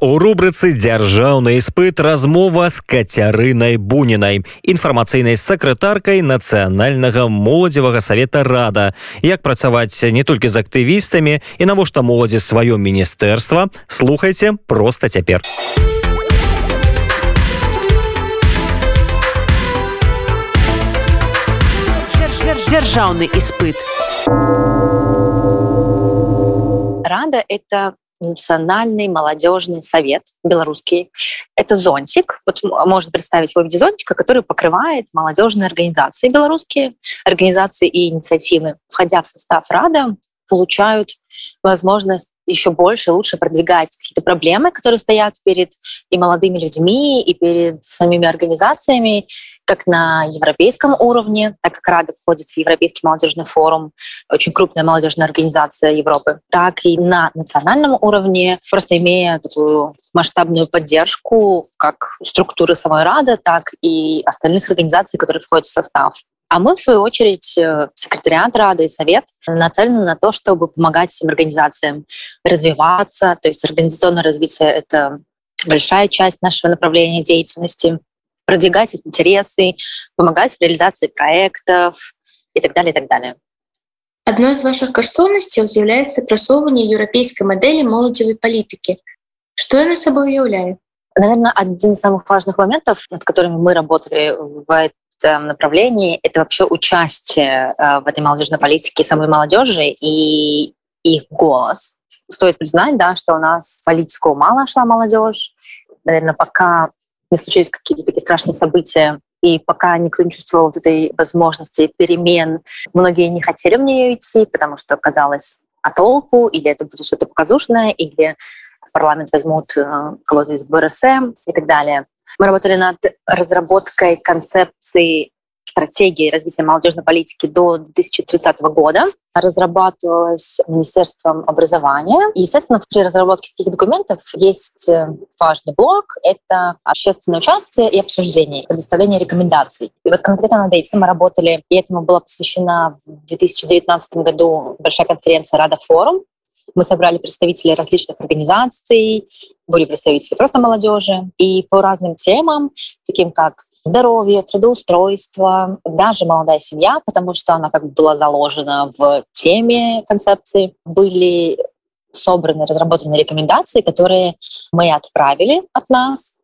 У рубрыцы дзяржаўны іспыт. Размова з кацярынай бунінай інфармацыйнай сакратаркай нацыянальнага моладзевага савета рада як працаваць не толькі з актывістамі і навошта моладзі сваё міністэрства слухайце просто цяпер. Дзяржаўны іспыт. Рада это национальный молодежный совет белорусский. Это зонтик, вот можно представить в виде зонтика, который покрывает молодежные организации белорусские, организации и инициативы. Входя в состав Рада, получают возможность еще больше, лучше продвигать какие-то проблемы, которые стоят перед и молодыми людьми, и перед самими организациями, как на европейском уровне, так как Рада входит в Европейский молодежный форум, очень крупная молодежная организация Европы, так и на национальном уровне, просто имея такую масштабную поддержку как структуры самой Рады, так и остальных организаций, которые входят в состав. А мы, в свою очередь, э, секретариат Рады и Совет нацелены на то, чтобы помогать этим организациям развиваться. То есть организационное развитие — это большая часть нашего направления деятельности, продвигать их интересы, помогать в реализации проектов и так далее, и так далее. Одной из ваших каштоўнасцяў з'яўляецца прасоўванне еўрапейскай мадэлі моладзевай палітыкі. Што яна сабой уяўляе? Наверное, один из самых важных моментов, над которыми мы работали в направлении — это вообще участие э, в этой молодежной политике самой молодежи и их голос. Стоит признать, да, что у нас в политику мало шла молодежь. Наверное, пока не случились какие-то такие страшные события, и пока никто не чувствовал вот этой возможности перемен, многие не хотели в нее идти, потому что казалось, а толку, или это будет что-то показушное, или в парламент возьмут э, кого-то из БРСМ и так далее. Мы работали над разработкой концепции стратегии развития молодежной политики до 2030 года. Разрабатывалась Министерством образования. И, естественно, при разработке таких документов есть э, важный блок — это общественное участие и обсуждение, предоставление рекомендаций. И вот конкретно над этим мы работали, и этому была посвящена в 2019 году большая конференция «Рада форум», мы собрали представителей различных организаций, были представители просто молодежи, и по разным темам, таким как здоровье, трудоустройство, даже молодая семья, потому что она как бы была заложена в теме концепции, были собраны, разработаны рекомендации, которые мы отправили от нас.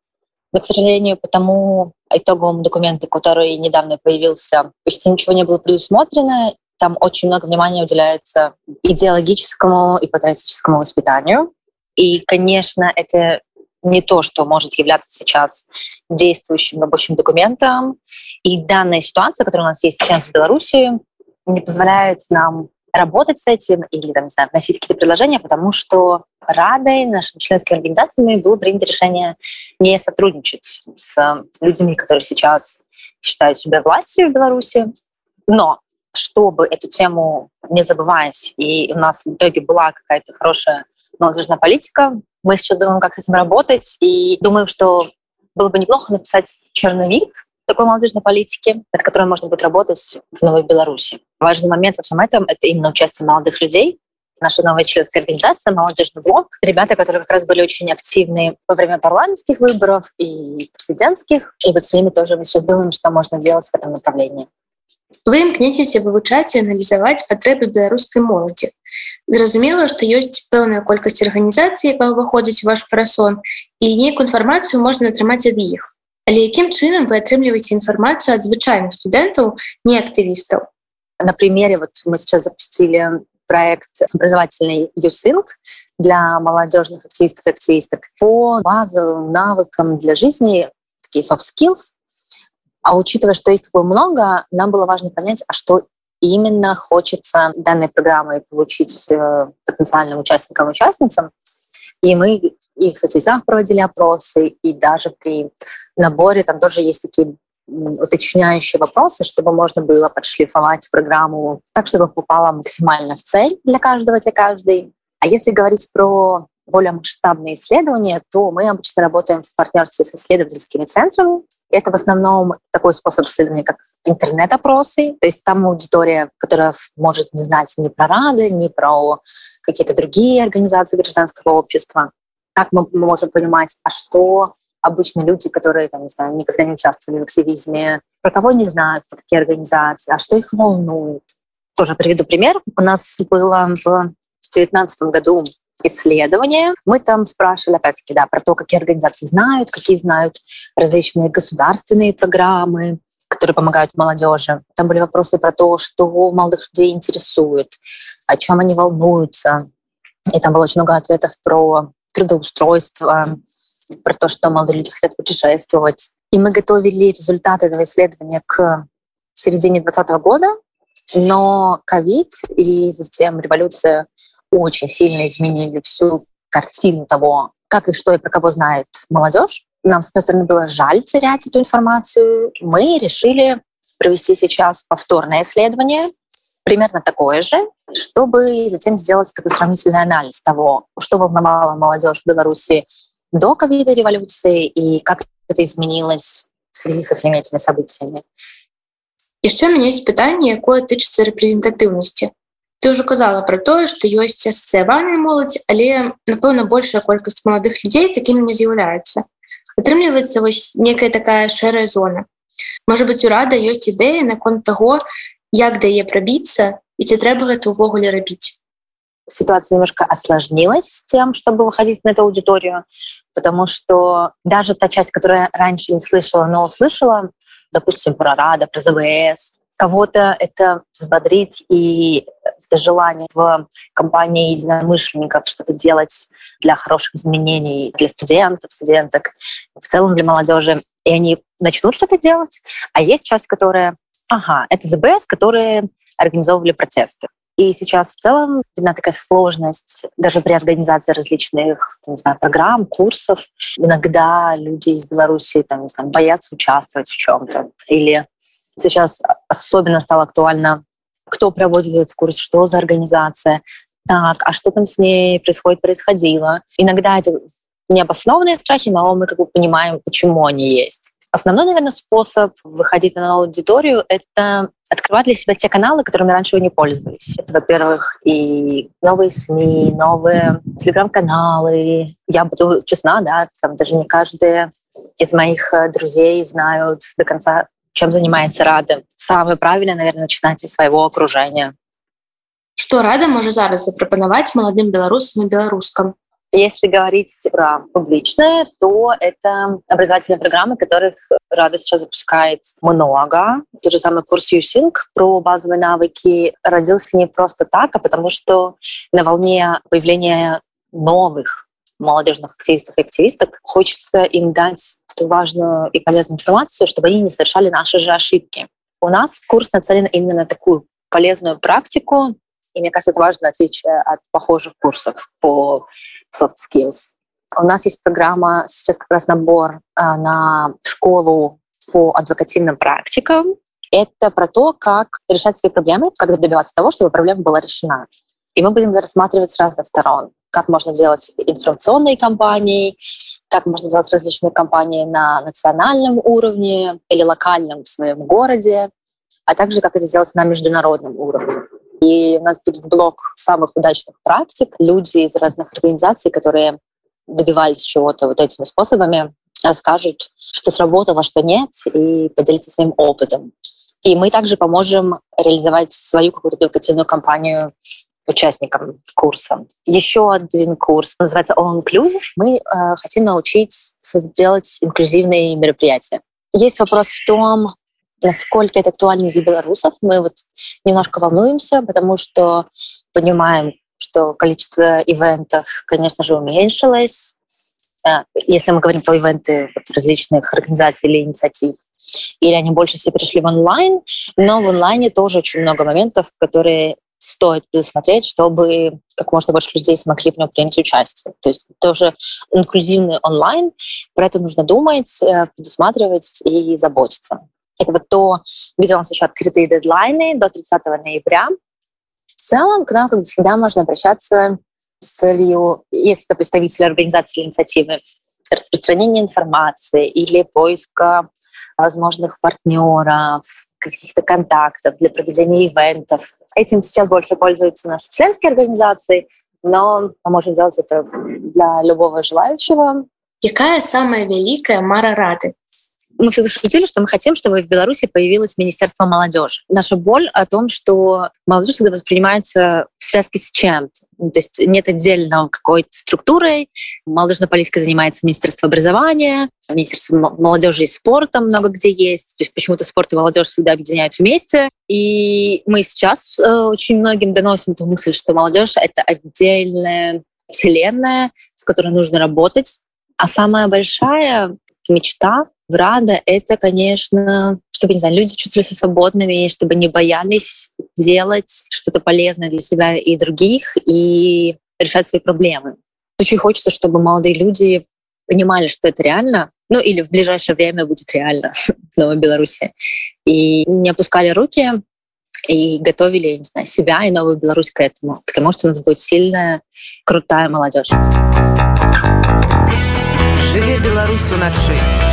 Но, к сожалению, по тому итоговому документу, который недавно появился, почти ничего не было предусмотрено, там очень много внимания уделяется идеологическому и патриотическому воспитанию. И, конечно, это не то, что может являться сейчас действующим рабочим документом. И данная ситуация, которая у нас есть сейчас в Беларуси, не позволяет нам работать с этим или там, не знаю, вносить какие-то предложения, потому что Радой, нашими членскими организациями было принято решение не сотрудничать с людьми, которые сейчас считают себя властью в Беларуси. Но чтобы эту тему не забывать, и у нас в итоге была какая-то хорошая молодежная политика, мы сейчас думаем, как с этим работать, и думаем, что было бы неплохо написать черновик такой молодежной политики, над которой можно будет работать в Новой Беларуси. Важный момент во всем этом — это именно участие молодых людей, наша новая членская организация «Молодежный блок». Ребята, которые как раз были очень активны во время парламентских выборов и президентских. И вот с ними тоже мы сейчас думаем, что можно делать в этом направлении. Вы імкнецеся вывучаць і аналізаваць патрэбы беларускай моладзі. Зразумела, што ёсць пэўная колькасць арганізацый, якая ўваходзіць у ваш парасон і нейкую інфармацыю можна атрымаць ад іх. Але якім чынам вы атрымліваеце інфармацыю ад звычайных студэнтаў, не актывістаў? На примере вот мы сейчас запустили проект образовательный YouSync для молодежных активистов и активисток по базовым навыкам для жизни, такие soft skills, а учитывая, что их как бы много, нам было важно понять, а что именно хочется данной программой получить э, потенциальным участникам и участницам. И мы и в соцсетях проводили опросы, и даже при наборе там тоже есть такие уточняющие вопросы, чтобы можно было подшлифовать программу так, чтобы попала максимально в цель для каждого, для каждой. А если говорить про более масштабные исследования, то мы обычно работаем в партнерстве с исследовательскими центрами. Это в основном такой способ исследования, как интернет-опросы. То есть там аудитория, которая может не знать ни про Рады, ни про какие-то другие организации гражданского общества. Так мы можем понимать, а что обычно люди, которые там, не знаю, никогда не участвовали в активизме, про кого не знают, про какие организации, а что их волнует. Тоже приведу пример. У нас было в 2019 году исследование. Мы там спрашивали, опять-таки, да, про то, какие организации знают, какие знают различные государственные программы, которые помогают молодежи. Там были вопросы про то, что молодых людей интересует, о чем они волнуются. И там было очень много ответов про трудоустройство, про то, что молодые люди хотят путешествовать. И мы готовили результаты этого исследования к середине 2020 года, но ковид и затем революция очень сильно изменили всю картину того, как и что и про кого знает молодежь. Нам, с одной стороны, было жаль терять эту информацию. Мы решили провести сейчас повторное исследование, примерно такое же, чтобы затем сделать такой сравнительный анализ того, что волновало молодежь в Беларуси до ковида революции и как это изменилось в связи со всеми этими событиями. Еще у меня есть питание, якое тычыцца рэпрэзентатыўнасці Ты ўжо казала пра тое, што ёсць асацыяваная моладзь, але напэўна большая колькасць маладых людзей такімі не з'яўляецца. Атрымліваецца вось некая такая шэрая зона. Можа быць, у рада ёсць ідэя наконт таго, як да яе прабіцца і ці трэба гэта ўвогуле рабіць. Ситуация немножко осложнилась с тем, чтобы выходить на эту аудиторию, потому что даже та часть, которая раньше не слышала, но услышала, допустим, про РАДА, про ЗВС, кого-то это взбодрит и это желание в компании единомышленников что-то делать для хороших изменений для студентов, студенток, в целом для молодежи. И они начнут что-то делать. А есть часть, которая, ага, это ЗБС, которые организовывали протесты. И сейчас в целом видна такая сложность даже при организации различных не знаю, программ, курсов. Иногда люди из Беларуси там, не знаю, боятся участвовать в чем-то. Или сейчас особенно стало актуально кто проводит этот курс, что за организация, так, а что там с ней происходит, происходило. Иногда это необоснованные страхи, но мы как бы понимаем, почему они есть. Основной, наверное, способ выходить на аудиторию — это открывать для себя те каналы, которыми раньше вы не пользовались. Это, во-первых, и новые СМИ, новые телеграм-каналы. Я буду честна, да, там даже не каждый из моих э, друзей знают до конца чем занимается Рада. Самое правильное, наверное, начинать из своего окружения. Что Рада может зараз запропоновать молодым белорусам и белорускам? Если говорить про публичное, то это образовательные программы, которых Рада сейчас запускает много. Тот же самый курс USync про базовые навыки родился не просто так, а потому что на волне появления новых молодежных активистов и активисток хочется им дать важную и полезную информацию, чтобы они не совершали наши же ошибки. У нас курс нацелен именно на такую полезную практику, и мне кажется, это важное отличие от похожих курсов по soft skills. У нас есть программа, сейчас как раз набор а, на школу по адвокативным практикам. Это про то, как решать свои проблемы, как добиваться того, чтобы проблема была решена. И мы будем рассматривать с разных сторон, как можно делать информационные кампании, как можно делать различные кампании на национальном уровне или локальном в своем городе, а также как это сделать на международном уровне. И у нас будет блок самых удачных практик. Люди из разных организаций, которые добивались чего-то вот этими способами, расскажут, что сработало, что нет, и поделиться своим опытом. И мы также поможем реализовать свою какую-то адвокативную кампанию участникам курса. Еще один курс называется All Inclusive. Мы э, хотим научить сделать инклюзивные мероприятия. Есть вопрос в том, насколько это актуально для белорусов. Мы вот немножко волнуемся, потому что понимаем, что количество ивентов, конечно же, уменьшилось. Э, если мы говорим про ивенты различных организаций или инициатив, или они больше все перешли в онлайн, но в онлайне тоже очень много моментов, которые стоит предусмотреть, чтобы как можно больше людей смогли в нем принять участие. То есть тоже инклюзивный онлайн, про это нужно думать, э, предусматривать и заботиться. Это вот то, где у нас еще открытые дедлайны до 30 ноября. В целом к нам, как всегда, можно обращаться с целью, если это представитель организации или инициативы, распространения информации или поиска возможных партнеров, каких-то контактов для проведения ивентов. Этим сейчас больше пользуются наши членские организации, но мы можем делать это для любого желающего. Какая самая великая мара рады? Мы всегда шутили, что мы хотим, чтобы в Беларуси появилось Министерство молодежи. Наша боль о том, что молодежь всегда воспринимается в связке с чем-то. Ну, то есть нет отдельно какой-то структурой. Молодежная политика занимается Министерство образования, Министерство молодежи и спорта много где есть. То есть почему-то спорт и молодежь всегда объединяют вместе. И мы сейчас э, очень многим доносим эту мысль, что молодежь — это отдельная вселенная, с которой нужно работать. А самая большая мечта в Рада — это, конечно, чтобы, не знаю, люди чувствовали себя свободными, чтобы не боялись делать что-то полезное для себя и других, и решать свои проблемы. Очень хочется, чтобы молодые люди понимали, что это реально, ну или в ближайшее время будет реально в Новой Беларуси, и не опускали руки, и готовили, не знаю, себя и Новую Беларусь к этому, к тому, что у нас будет сильная, крутая молодежь. Живе Беларусь у ночи.